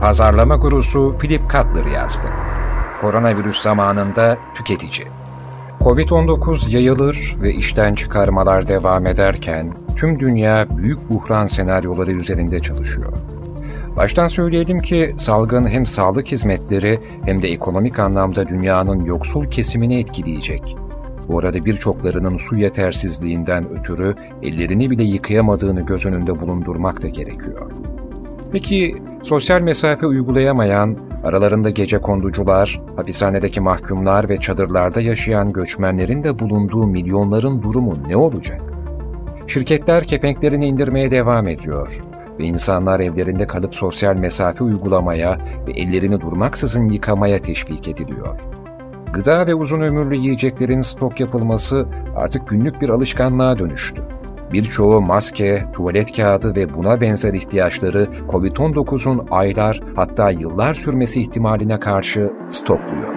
Pazarlama gurusu Philip Kotler yazdı. Koronavirüs zamanında tüketici. Covid-19 yayılır ve işten çıkarmalar devam ederken tüm dünya büyük buhran senaryoları üzerinde çalışıyor. Baştan söyleyelim ki salgın hem sağlık hizmetleri hem de ekonomik anlamda dünyanın yoksul kesimini etkileyecek. Bu arada birçoklarının su yetersizliğinden ötürü ellerini bile yıkayamadığını göz önünde bulundurmak da gerekiyor. Peki sosyal mesafe uygulayamayan, aralarında gece konducular, hapishanedeki mahkumlar ve çadırlarda yaşayan göçmenlerin de bulunduğu milyonların durumu ne olacak? Şirketler kepenklerini indirmeye devam ediyor ve insanlar evlerinde kalıp sosyal mesafe uygulamaya ve ellerini durmaksızın yıkamaya teşvik ediliyor. Gıda ve uzun ömürlü yiyeceklerin stok yapılması artık günlük bir alışkanlığa dönüştü. Birçoğu maske, tuvalet kağıdı ve buna benzer ihtiyaçları COVID-19'un aylar hatta yıllar sürmesi ihtimaline karşı stokluyor.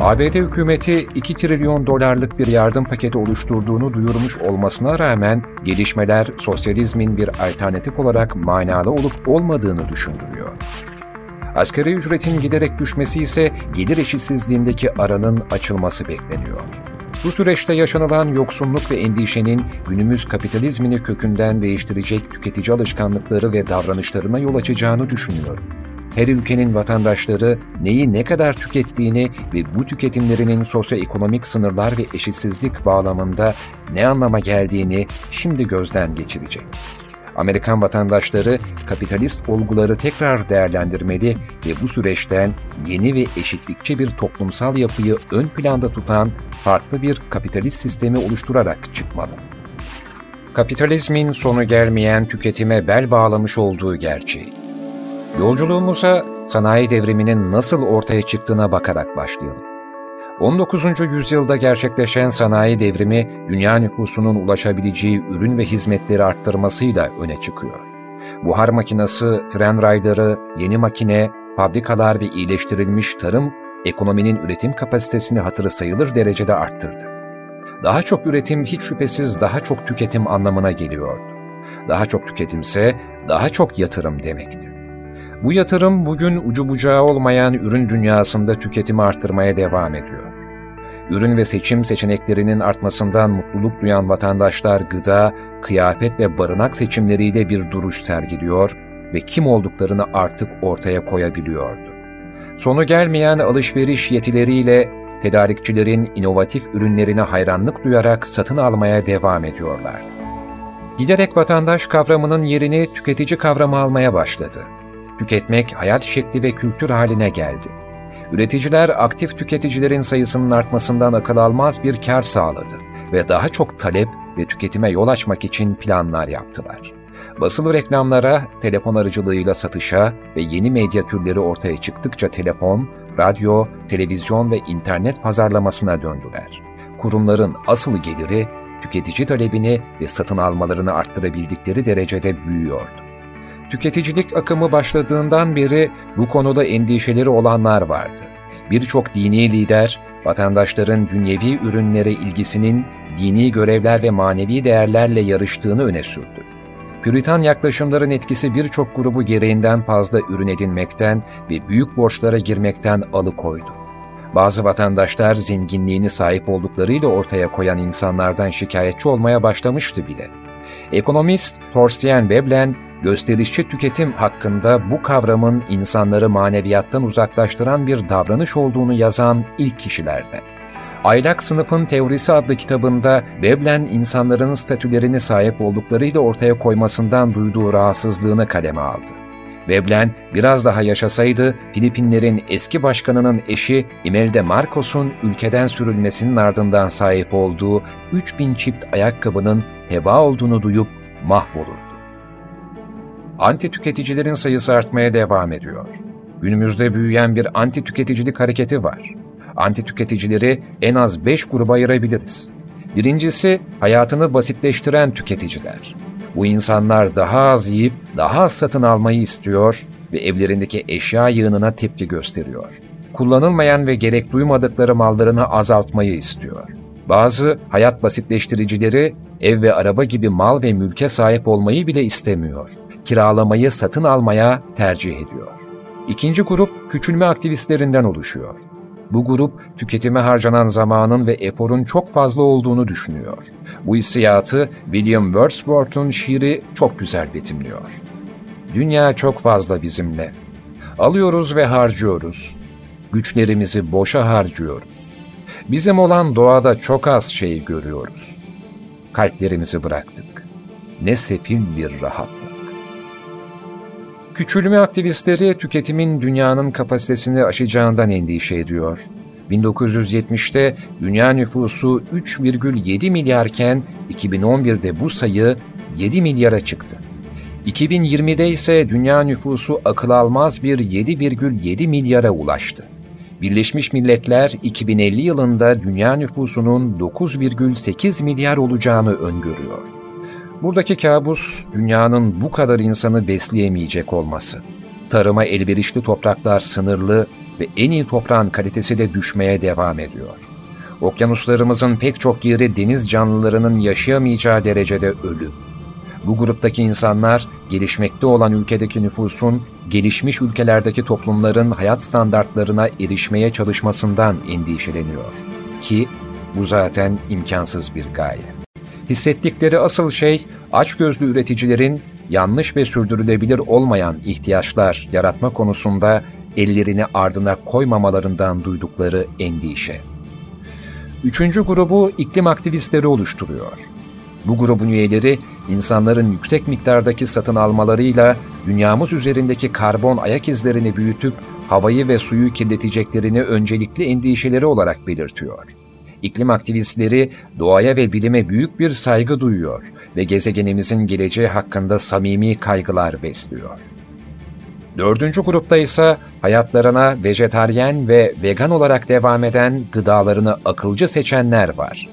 ABD hükümeti 2 trilyon dolarlık bir yardım paketi oluşturduğunu duyurmuş olmasına rağmen gelişmeler sosyalizmin bir alternatif olarak manalı olup olmadığını düşündürüyor. Asgari ücretin giderek düşmesi ise gelir eşitsizliğindeki aranın açılması bekleniyor. Bu süreçte yaşanılan yoksunluk ve endişenin günümüz kapitalizmini kökünden değiştirecek tüketici alışkanlıkları ve davranışlarına yol açacağını düşünüyorum. Her ülkenin vatandaşları neyi ne kadar tükettiğini ve bu tüketimlerinin sosyoekonomik sınırlar ve eşitsizlik bağlamında ne anlama geldiğini şimdi gözden geçirecek. Amerikan vatandaşları kapitalist olguları tekrar değerlendirmeli ve bu süreçten yeni ve eşitlikçi bir toplumsal yapıyı ön planda tutan farklı bir kapitalist sistemi oluşturarak çıkmalı. Kapitalizmin sonu gelmeyen tüketime bel bağlamış olduğu gerçeği. Yolculuğumuza sanayi devriminin nasıl ortaya çıktığına bakarak başlayalım. 19. yüzyılda gerçekleşen sanayi devrimi, dünya nüfusunun ulaşabileceği ürün ve hizmetleri arttırmasıyla öne çıkıyor. Buhar makinesi, tren rayları, yeni makine, fabrikalar ve iyileştirilmiş tarım, ekonominin üretim kapasitesini hatırı sayılır derecede arttırdı. Daha çok üretim hiç şüphesiz daha çok tüketim anlamına geliyordu. Daha çok tüketimse daha çok yatırım demekti. Bu yatırım bugün ucu bucağı olmayan ürün dünyasında tüketimi arttırmaya devam ediyor. Ürün ve seçim seçeneklerinin artmasından mutluluk duyan vatandaşlar gıda, kıyafet ve barınak seçimleriyle bir duruş sergiliyor ve kim olduklarını artık ortaya koyabiliyordu. Sonu gelmeyen alışveriş yetileriyle tedarikçilerin inovatif ürünlerine hayranlık duyarak satın almaya devam ediyorlardı. Giderek vatandaş kavramının yerini tüketici kavramı almaya başladı. Tüketmek hayat şekli ve kültür haline geldi. Üreticiler aktif tüketicilerin sayısının artmasından akıl almaz bir kar sağladı ve daha çok talep ve tüketime yol açmak için planlar yaptılar. Basılı reklamlara, telefon aracılığıyla satışa ve yeni medya türleri ortaya çıktıkça telefon, radyo, televizyon ve internet pazarlamasına döndüler. Kurumların asıl geliri tüketici talebini ve satın almalarını arttırabildikleri derecede büyüyordu. Tüketicilik akımı başladığından beri bu konuda endişeleri olanlar vardı. Birçok dini lider, vatandaşların dünyevi ürünlere ilgisinin dini görevler ve manevi değerlerle yarıştığını öne sürdü. Püritan yaklaşımların etkisi birçok grubu gereğinden fazla ürün edinmekten ve büyük borçlara girmekten alıkoydu. Bazı vatandaşlar zenginliğini sahip olduklarıyla ortaya koyan insanlardan şikayetçi olmaya başlamıştı bile. Ekonomist Thorstein Veblen, gösterişçi tüketim hakkında bu kavramın insanları maneviyattan uzaklaştıran bir davranış olduğunu yazan ilk kişilerden. Aylak Sınıfın Teorisi adlı kitabında Veblen insanların statülerini sahip olduklarıyla ortaya koymasından duyduğu rahatsızlığını kaleme aldı. Veblen biraz daha yaşasaydı Filipinlerin eski başkanının eşi Imelda Marcos'un ülkeden sürülmesinin ardından sahip olduğu 3000 çift ayakkabının heba olduğunu duyup mahvolurdu. Anti tüketicilerin sayısı artmaya devam ediyor. Günümüzde büyüyen bir anti tüketicilik hareketi var. Anti tüketicileri en az beş gruba ayırabiliriz. Birincisi, hayatını basitleştiren tüketiciler. Bu insanlar daha az yiyip daha az satın almayı istiyor ve evlerindeki eşya yığınına tepki gösteriyor. Kullanılmayan ve gerek duymadıkları mallarını azaltmayı istiyor. Bazı hayat basitleştiricileri ev ve araba gibi mal ve mülke sahip olmayı bile istemiyor. Kiralamayı satın almaya tercih ediyor. İkinci grup küçülme aktivistlerinden oluşuyor. Bu grup tüketime harcanan zamanın ve eforun çok fazla olduğunu düşünüyor. Bu hissiyatı William Wordsworth'un şiiri çok güzel betimliyor. Dünya çok fazla bizimle. Alıyoruz ve harcıyoruz. Güçlerimizi boşa harcıyoruz. Bizim olan doğada çok az şey görüyoruz. Kalplerimizi bıraktık. Ne sefil bir rahatlık. Küçülme aktivistleri tüketimin dünyanın kapasitesini aşacağından endişe ediyor. 1970'te dünya nüfusu 3,7 milyarken 2011'de bu sayı 7 milyara çıktı. 2020'de ise dünya nüfusu akıl almaz bir 7,7 milyara ulaştı. Birleşmiş Milletler 2050 yılında dünya nüfusunun 9,8 milyar olacağını öngörüyor. Buradaki kabus dünyanın bu kadar insanı besleyemeyecek olması. Tarıma elverişli topraklar sınırlı ve en iyi toprağın kalitesi de düşmeye devam ediyor. Okyanuslarımızın pek çok yeri deniz canlılarının yaşayamayacağı derecede ölü. Bu gruptaki insanlar gelişmekte olan ülkedeki nüfusun gelişmiş ülkelerdeki toplumların hayat standartlarına erişmeye çalışmasından endişeleniyor. Ki bu zaten imkansız bir gaye. Hissettikleri asıl şey açgözlü üreticilerin yanlış ve sürdürülebilir olmayan ihtiyaçlar yaratma konusunda ellerini ardına koymamalarından duydukları endişe. Üçüncü grubu iklim aktivistleri oluşturuyor. Bu grubun üyeleri insanların yüksek miktardaki satın almalarıyla dünyamız üzerindeki karbon ayak izlerini büyütüp havayı ve suyu kirleteceklerini öncelikli endişeleri olarak belirtiyor. İklim aktivistleri doğaya ve bilime büyük bir saygı duyuyor ve gezegenimizin geleceği hakkında samimi kaygılar besliyor. Dördüncü grupta ise hayatlarına vejetaryen ve vegan olarak devam eden gıdalarını akılcı seçenler var.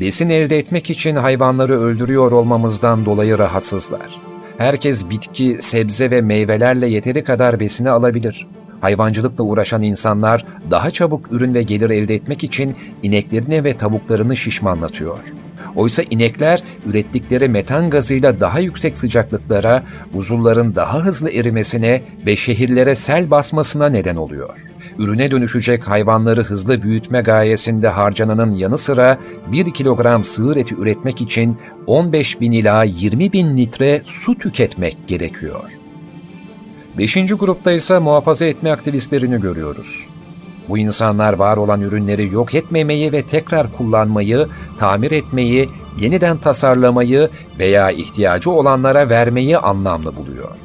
Besin elde etmek için hayvanları öldürüyor olmamızdan dolayı rahatsızlar. Herkes bitki, sebze ve meyvelerle yeteri kadar besini alabilir. Hayvancılıkla uğraşan insanlar daha çabuk ürün ve gelir elde etmek için ineklerini ve tavuklarını şişmanlatıyor. Oysa inekler ürettikleri metan gazıyla daha yüksek sıcaklıklara, buzulların daha hızlı erimesine ve şehirlere sel basmasına neden oluyor. Ürüne dönüşecek hayvanları hızlı büyütme gayesinde harcananın yanı sıra 1 kilogram sığır eti üretmek için 15 bin ila 20 bin litre su tüketmek gerekiyor. Beşinci grupta ise muhafaza etme aktivistlerini görüyoruz. Bu insanlar var olan ürünleri yok etmemeyi ve tekrar kullanmayı, tamir etmeyi, yeniden tasarlamayı veya ihtiyacı olanlara vermeyi anlamlı buluyor.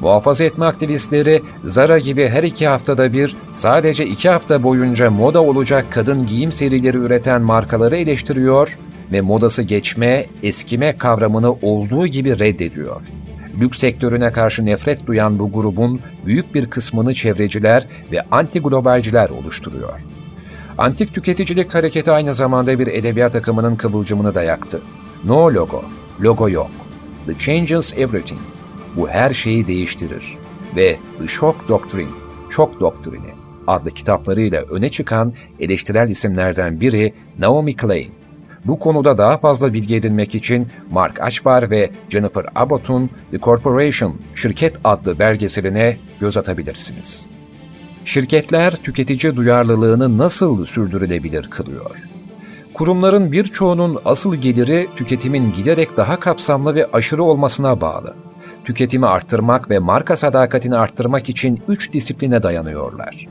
Muhafaza etme aktivistleri Zara gibi her iki haftada bir sadece iki hafta boyunca moda olacak kadın giyim serileri üreten markaları eleştiriyor ve modası geçme, eskime kavramını olduğu gibi reddediyor lüks sektörüne karşı nefret duyan bu grubun büyük bir kısmını çevreciler ve anti-globalciler oluşturuyor. Antik tüketicilik hareketi aynı zamanda bir edebiyat akımının kıvılcımını da yaktı. No logo, logo yok. The changes everything. Bu her şeyi değiştirir. Ve The Shock Doctrine, Şok Doktrini adlı kitaplarıyla öne çıkan eleştirel isimlerden biri Naomi Klein. Bu konuda daha fazla bilgi edinmek için Mark Achbar ve Jennifer Abbott'un The Corporation, Şirket adlı belgeseline göz atabilirsiniz. Şirketler tüketici duyarlılığını nasıl sürdürülebilir kılıyor? Kurumların birçoğunun asıl geliri tüketimin giderek daha kapsamlı ve aşırı olmasına bağlı. Tüketimi arttırmak ve marka sadakatini arttırmak için üç disipline dayanıyorlar.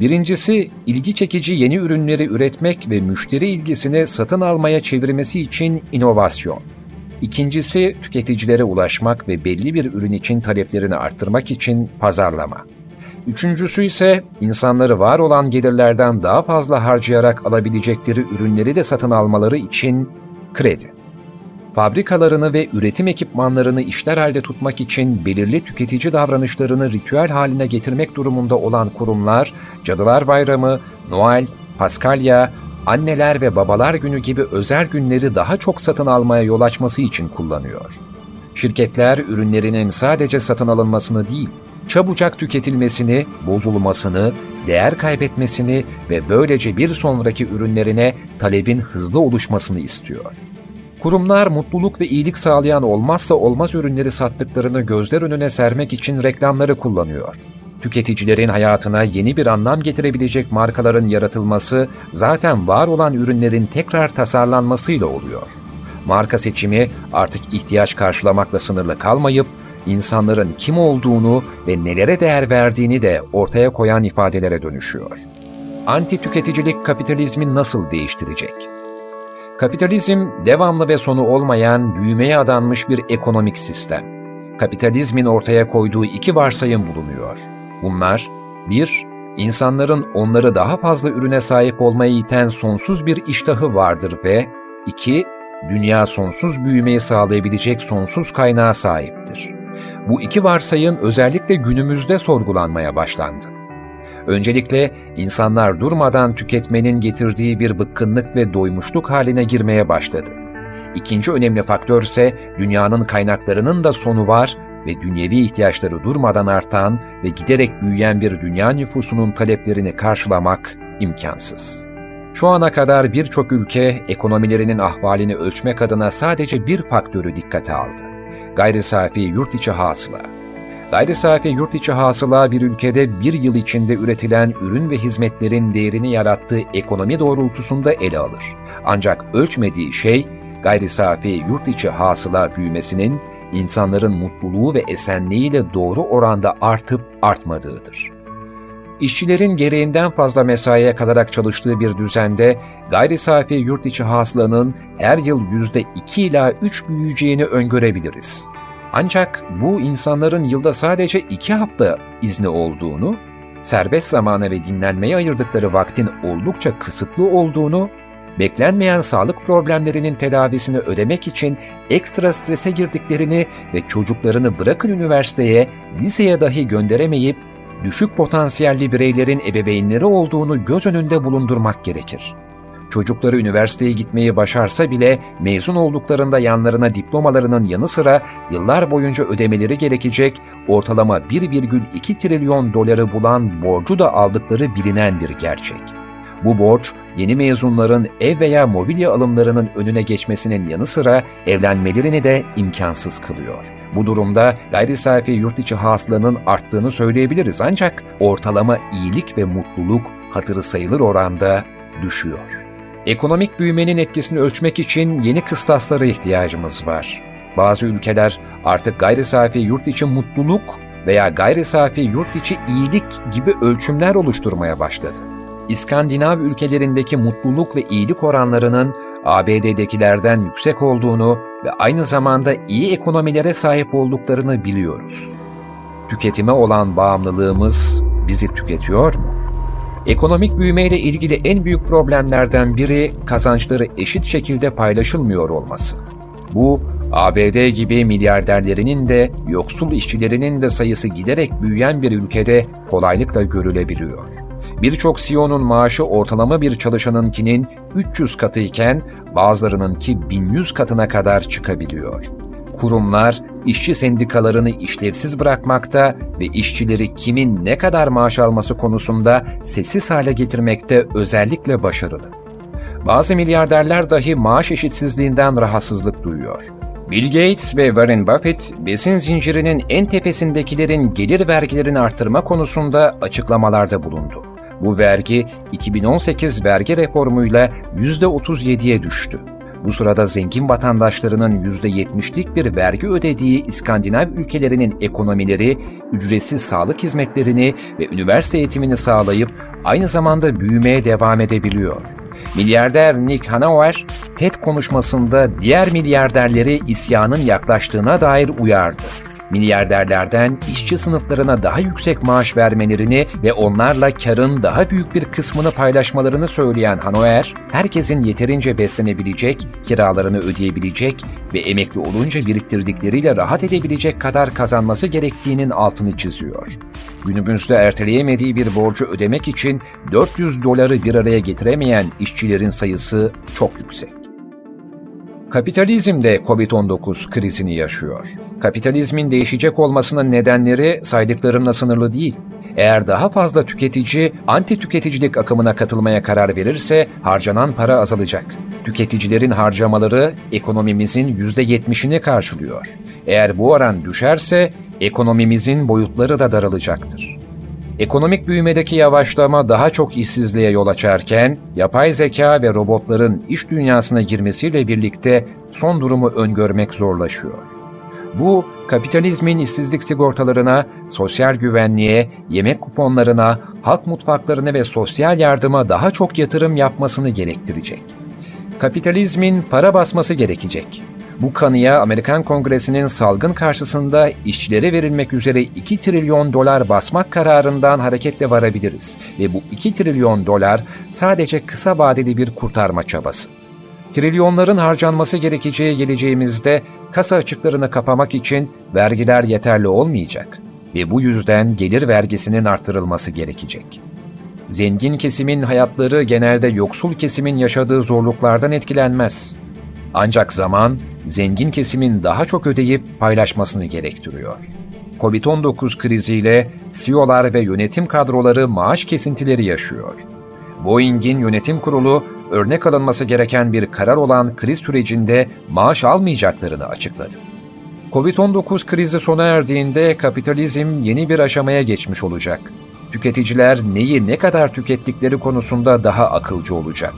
Birincisi, ilgi çekici yeni ürünleri üretmek ve müşteri ilgisini satın almaya çevirmesi için inovasyon. İkincisi, tüketicilere ulaşmak ve belli bir ürün için taleplerini arttırmak için pazarlama. Üçüncüsü ise insanları var olan gelirlerden daha fazla harcayarak alabilecekleri ürünleri de satın almaları için kredi fabrikalarını ve üretim ekipmanlarını işler halde tutmak için belirli tüketici davranışlarını ritüel haline getirmek durumunda olan kurumlar, Cadılar Bayramı, Noel, Paskalya, Anneler ve Babalar Günü gibi özel günleri daha çok satın almaya yol açması için kullanıyor. Şirketler ürünlerinin sadece satın alınmasını değil, çabucak tüketilmesini, bozulmasını, değer kaybetmesini ve böylece bir sonraki ürünlerine talebin hızlı oluşmasını istiyor. Kurumlar mutluluk ve iyilik sağlayan olmazsa olmaz ürünleri sattıklarını gözler önüne sermek için reklamları kullanıyor. Tüketicilerin hayatına yeni bir anlam getirebilecek markaların yaratılması zaten var olan ürünlerin tekrar tasarlanmasıyla oluyor. Marka seçimi artık ihtiyaç karşılamakla sınırlı kalmayıp insanların kim olduğunu ve nelere değer verdiğini de ortaya koyan ifadelere dönüşüyor. Anti tüketicilik kapitalizmi nasıl değiştirecek? Kapitalizm devamlı ve sonu olmayan büyümeye adanmış bir ekonomik sistem. Kapitalizmin ortaya koyduğu iki varsayım bulunuyor. Bunlar, bir, insanların onları daha fazla ürüne sahip olmaya iten sonsuz bir iştahı vardır ve iki, dünya sonsuz büyümeyi sağlayabilecek sonsuz kaynağa sahiptir. Bu iki varsayım özellikle günümüzde sorgulanmaya başlandı. Öncelikle insanlar durmadan tüketmenin getirdiği bir bıkkınlık ve doymuşluk haline girmeye başladı. İkinci önemli faktör ise dünyanın kaynaklarının da sonu var ve dünyevi ihtiyaçları durmadan artan ve giderek büyüyen bir dünya nüfusunun taleplerini karşılamak imkansız. Şu ana kadar birçok ülke ekonomilerinin ahvalini ölçmek adına sadece bir faktörü dikkate aldı. Gayri safi yurt içi hasıla. Gayri safi yurt içi hasıla bir ülkede bir yıl içinde üretilen ürün ve hizmetlerin değerini yarattığı ekonomi doğrultusunda ele alır. Ancak ölçmediği şey gayri safi yurt içi hasıla büyümesinin insanların mutluluğu ve esenliğiyle doğru oranda artıp artmadığıdır. İşçilerin gereğinden fazla mesaiye kalarak çalıştığı bir düzende gayri safi yurt içi hasılanın her yıl yüzde iki ila üç büyüyeceğini öngörebiliriz. Ancak bu insanların yılda sadece iki hafta izni olduğunu, serbest zamana ve dinlenmeye ayırdıkları vaktin oldukça kısıtlı olduğunu beklenmeyen sağlık problemlerinin tedavisini ödemek için ekstra strese girdiklerini ve çocuklarını bırakın üniversiteye, liseye dahi gönderemeyip düşük potansiyelli bireylerin ebeveynleri olduğunu göz önünde bulundurmak gerekir. Çocukları üniversiteye gitmeyi başarsa bile mezun olduklarında yanlarına diplomalarının yanı sıra yıllar boyunca ödemeleri gerekecek ortalama 1,2 trilyon doları bulan borcu da aldıkları bilinen bir gerçek. Bu borç, yeni mezunların ev veya mobilya alımlarının önüne geçmesinin yanı sıra evlenmelerini de imkansız kılıyor. Bu durumda gayri safi yurt içi hasılanın arttığını söyleyebiliriz ancak ortalama iyilik ve mutluluk hatırı sayılır oranda düşüyor. Ekonomik büyümenin etkisini ölçmek için yeni kıstaslara ihtiyacımız var. Bazı ülkeler artık gayri safi yurt içi mutluluk veya gayri safi yurt içi iyilik gibi ölçümler oluşturmaya başladı. İskandinav ülkelerindeki mutluluk ve iyilik oranlarının ABD'dekilerden yüksek olduğunu ve aynı zamanda iyi ekonomilere sahip olduklarını biliyoruz. Tüketime olan bağımlılığımız bizi tüketiyor mu? Ekonomik büyümeyle ilgili en büyük problemlerden biri kazançları eşit şekilde paylaşılmıyor olması. Bu, ABD gibi milyarderlerinin de yoksul işçilerinin de sayısı giderek büyüyen bir ülkede kolaylıkla görülebiliyor. Birçok CEO'nun maaşı ortalama bir çalışanınkinin 300 katıyken bazılarınınki 1100 katına kadar çıkabiliyor. Kurumlar işçi sendikalarını işlevsiz bırakmakta ve işçileri kimin ne kadar maaş alması konusunda sessiz hale getirmekte özellikle başarılı. Bazı milyarderler dahi maaş eşitsizliğinden rahatsızlık duyuyor. Bill Gates ve Warren Buffett, besin zincirinin en tepesindekilerin gelir vergilerini arttırma konusunda açıklamalarda bulundu. Bu vergi 2018 vergi reformuyla %37'ye düştü. Bu sırada zengin vatandaşlarının %70'lik bir vergi ödediği İskandinav ülkelerinin ekonomileri ücretsiz sağlık hizmetlerini ve üniversite eğitimini sağlayıp aynı zamanda büyümeye devam edebiliyor. Milyarder Nick Hanauer, TED konuşmasında diğer milyarderleri isyanın yaklaştığına dair uyardı milyarderlerden işçi sınıflarına daha yüksek maaş vermelerini ve onlarla karın daha büyük bir kısmını paylaşmalarını söyleyen Hanoer, herkesin yeterince beslenebilecek, kiralarını ödeyebilecek ve emekli olunca biriktirdikleriyle rahat edebilecek kadar kazanması gerektiğinin altını çiziyor. Günümüzde erteleyemediği bir borcu ödemek için 400 doları bir araya getiremeyen işçilerin sayısı çok yüksek. Kapitalizm de COVID-19 krizini yaşıyor. Kapitalizmin değişecek olmasının nedenleri saydıklarımla sınırlı değil. Eğer daha fazla tüketici anti tüketicilik akımına katılmaya karar verirse harcanan para azalacak. Tüketicilerin harcamaları ekonomimizin %70'ini karşılıyor. Eğer bu oran düşerse ekonomimizin boyutları da daralacaktır. Ekonomik büyümedeki yavaşlama daha çok işsizliğe yol açarken, yapay zeka ve robotların iş dünyasına girmesiyle birlikte son durumu öngörmek zorlaşıyor. Bu, kapitalizmin işsizlik sigortalarına, sosyal güvenliğe, yemek kuponlarına, halk mutfaklarına ve sosyal yardıma daha çok yatırım yapmasını gerektirecek. Kapitalizmin para basması gerekecek. Bu kanıya Amerikan Kongresi'nin salgın karşısında işçilere verilmek üzere 2 trilyon dolar basmak kararından hareketle varabiliriz ve bu 2 trilyon dolar sadece kısa vadeli bir kurtarma çabası. Trilyonların harcanması gerekeceği geleceğimizde kasa açıklarını kapamak için vergiler yeterli olmayacak ve bu yüzden gelir vergisinin artırılması gerekecek. Zengin kesimin hayatları genelde yoksul kesimin yaşadığı zorluklardan etkilenmez. Ancak zaman zengin kesimin daha çok ödeyip paylaşmasını gerektiriyor. Covid-19 kriziyle CEO'lar ve yönetim kadroları maaş kesintileri yaşıyor. Boeing'in yönetim kurulu örnek alınması gereken bir karar olan kriz sürecinde maaş almayacaklarını açıkladı. Covid-19 krizi sona erdiğinde kapitalizm yeni bir aşamaya geçmiş olacak. Tüketiciler neyi ne kadar tükettikleri konusunda daha akılcı olacak.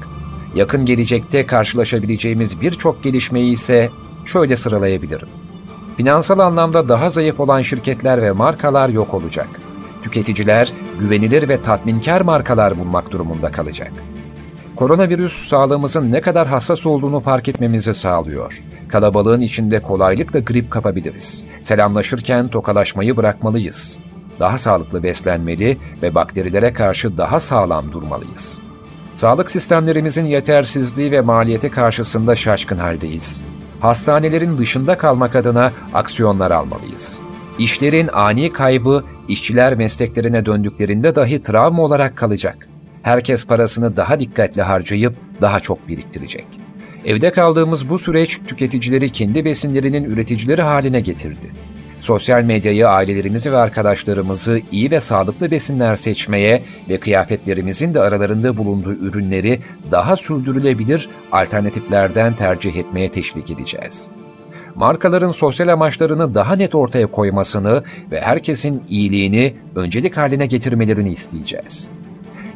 Yakın gelecekte karşılaşabileceğimiz birçok gelişmeyi ise şöyle sıralayabilirim. Finansal anlamda daha zayıf olan şirketler ve markalar yok olacak. Tüketiciler güvenilir ve tatminkar markalar bulmak durumunda kalacak. Koronavirüs sağlığımızın ne kadar hassas olduğunu fark etmemizi sağlıyor. Kalabalığın içinde kolaylıkla grip kapabiliriz. Selamlaşırken tokalaşmayı bırakmalıyız. Daha sağlıklı beslenmeli ve bakterilere karşı daha sağlam durmalıyız. Sağlık sistemlerimizin yetersizliği ve maliyeti karşısında şaşkın haldeyiz. Hastanelerin dışında kalmak adına aksiyonlar almalıyız. İşlerin ani kaybı işçiler mesleklerine döndüklerinde dahi travma olarak kalacak herkes parasını daha dikkatli harcayıp daha çok biriktirecek. Evde kaldığımız bu süreç tüketicileri kendi besinlerinin üreticileri haline getirdi. Sosyal medyayı ailelerimizi ve arkadaşlarımızı iyi ve sağlıklı besinler seçmeye ve kıyafetlerimizin de aralarında bulunduğu ürünleri daha sürdürülebilir alternatiflerden tercih etmeye teşvik edeceğiz. Markaların sosyal amaçlarını daha net ortaya koymasını ve herkesin iyiliğini öncelik haline getirmelerini isteyeceğiz.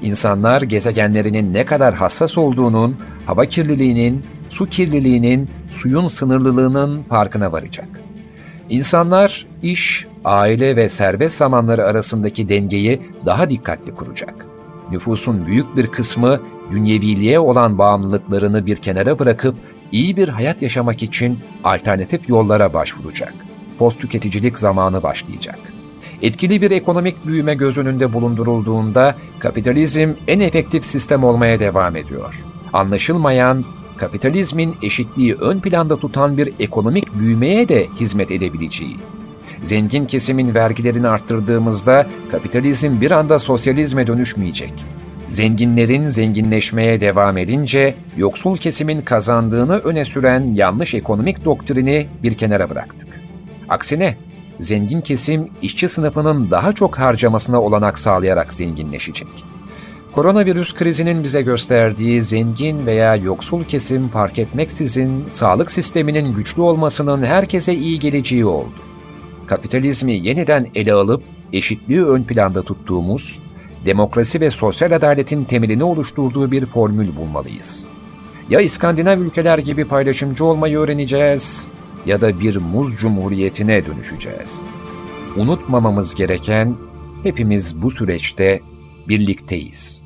İnsanlar gezegenlerinin ne kadar hassas olduğunun, hava kirliliğinin, su kirliliğinin, suyun sınırlılığının farkına varacak. İnsanlar iş, aile ve serbest zamanları arasındaki dengeyi daha dikkatli kuracak. Nüfusun büyük bir kısmı dünyeviliğe olan bağımlılıklarını bir kenara bırakıp iyi bir hayat yaşamak için alternatif yollara başvuracak. Post tüketicilik zamanı başlayacak. Etkili bir ekonomik büyüme göz önünde bulundurulduğunda kapitalizm en efektif sistem olmaya devam ediyor. Anlaşılmayan, kapitalizmin eşitliği ön planda tutan bir ekonomik büyümeye de hizmet edebileceği. Zengin kesimin vergilerini arttırdığımızda kapitalizm bir anda sosyalizme dönüşmeyecek. Zenginlerin zenginleşmeye devam edince yoksul kesimin kazandığını öne süren yanlış ekonomik doktrini bir kenara bıraktık. Aksine zengin kesim işçi sınıfının daha çok harcamasına olanak sağlayarak zenginleşecek. Koronavirüs krizinin bize gösterdiği zengin veya yoksul kesim fark etmeksizin sağlık sisteminin güçlü olmasının herkese iyi geleceği oldu. Kapitalizmi yeniden ele alıp eşitliği ön planda tuttuğumuz, demokrasi ve sosyal adaletin temelini oluşturduğu bir formül bulmalıyız. Ya İskandinav ülkeler gibi paylaşımcı olmayı öğreneceğiz ya da bir muz cumhuriyetine dönüşeceğiz. Unutmamamız gereken hepimiz bu süreçte birlikteyiz.